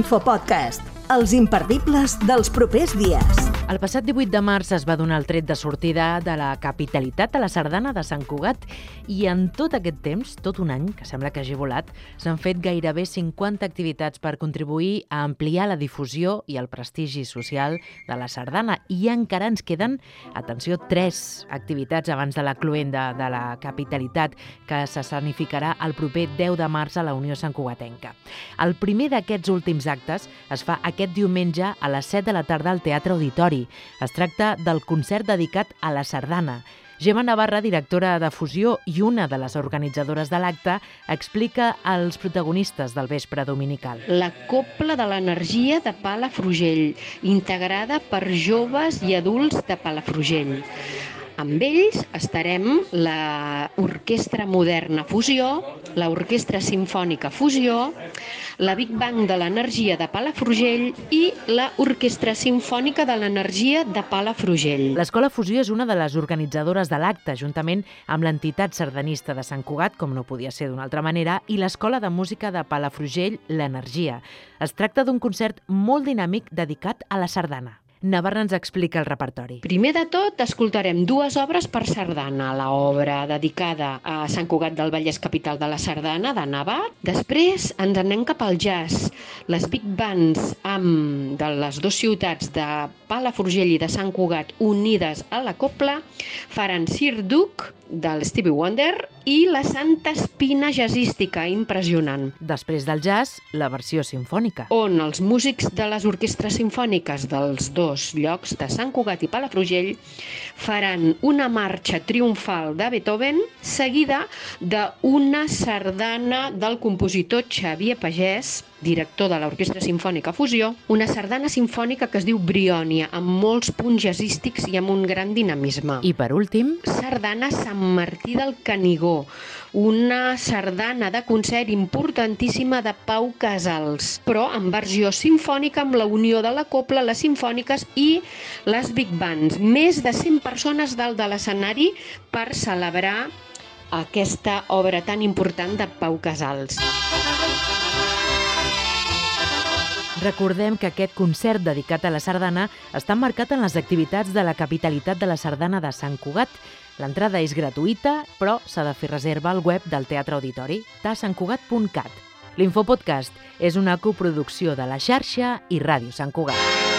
L'infopodcast, els imperdibles dels propers dies. El passat 18 de març es va donar el tret de sortida de la capitalitat a la Sardana de Sant Cugat i en tot aquest temps, tot un any, que sembla que hagi volat, s'han fet gairebé 50 activitats per contribuir a ampliar la difusió i el prestigi social de la Sardana i encara ens queden, atenció, tres activitats abans de la cluenda de la capitalitat que s'escenificarà el proper 10 de març a la Unió Sant Cugatenca. El primer d'aquests últims actes es fa aquest diumenge a les 7 de la tarda al Teatre Auditori es tracta del concert dedicat a la sardana. Gemma Navarra, directora de Fusió i una de les organitzadores de l'acte, explica els protagonistes del vespre dominical. La Copla de l'Energia de Palafrugell, integrada per joves i adults de Palafrugell. Amb ells estarem la Orquestra Moderna Fusió, l'Orquestra Simfònica Fusió, la Big Bang de l'Energia de Palafrugell i la Orquestra Simfònica de l'Energia de Palafrugell. L'Escola Fusió és una de les organitzadores de l'acte, juntament amb l'entitat sardanista de Sant Cugat, com no podia ser d'una altra manera, i l'Escola de Música de Palafrugell, l'Energia. Es tracta d'un concert molt dinàmic dedicat a la sardana. Navarra ens explica el repertori. Primer de tot, escoltarem dues obres per sardana. La obra dedicada a Sant Cugat del Vallès, capital de la sardana, de Navat. Després ens anem cap al jazz. Les big bands amb, de les dues ciutats de Palafrugell i de Sant Cugat unides a la copla faran Sir Duke del Stevie Wonder i la Santa Espina jazzística, impressionant. Després del jazz, la versió sinfònica. On els músics de les orquestres sinfòniques dels dos llocs de Sant Cugat i Palafrugell faran una marxa triomfal de Beethoven seguida d'una sardana del compositor Xavier Pagès, director de l'Orquestra Sinfònica Fusió, una sardana sinfònica que es diu Briònia, amb molts punts jazzístics i amb un gran dinamisme. I per últim... Sardana Sant Martí del Canigó, una sardana de concert importantíssima de Pau Casals, però en versió sinfònica amb la unió de la copla, les sinfòniques i les big bands. Més de 100 persones dalt de l'escenari per celebrar aquesta obra tan important de Pau Casals. Recordem que aquest concert dedicat a la sardana està marcat en les activitats de la capitalitat de la sardana de Sant Cugat. L'entrada és gratuïta, però s'ha de fer reserva al web del Teatre Auditori, tasantcugat.cat. L'infopodcast és una coproducció de la xarxa i Ràdio Sant Cugat.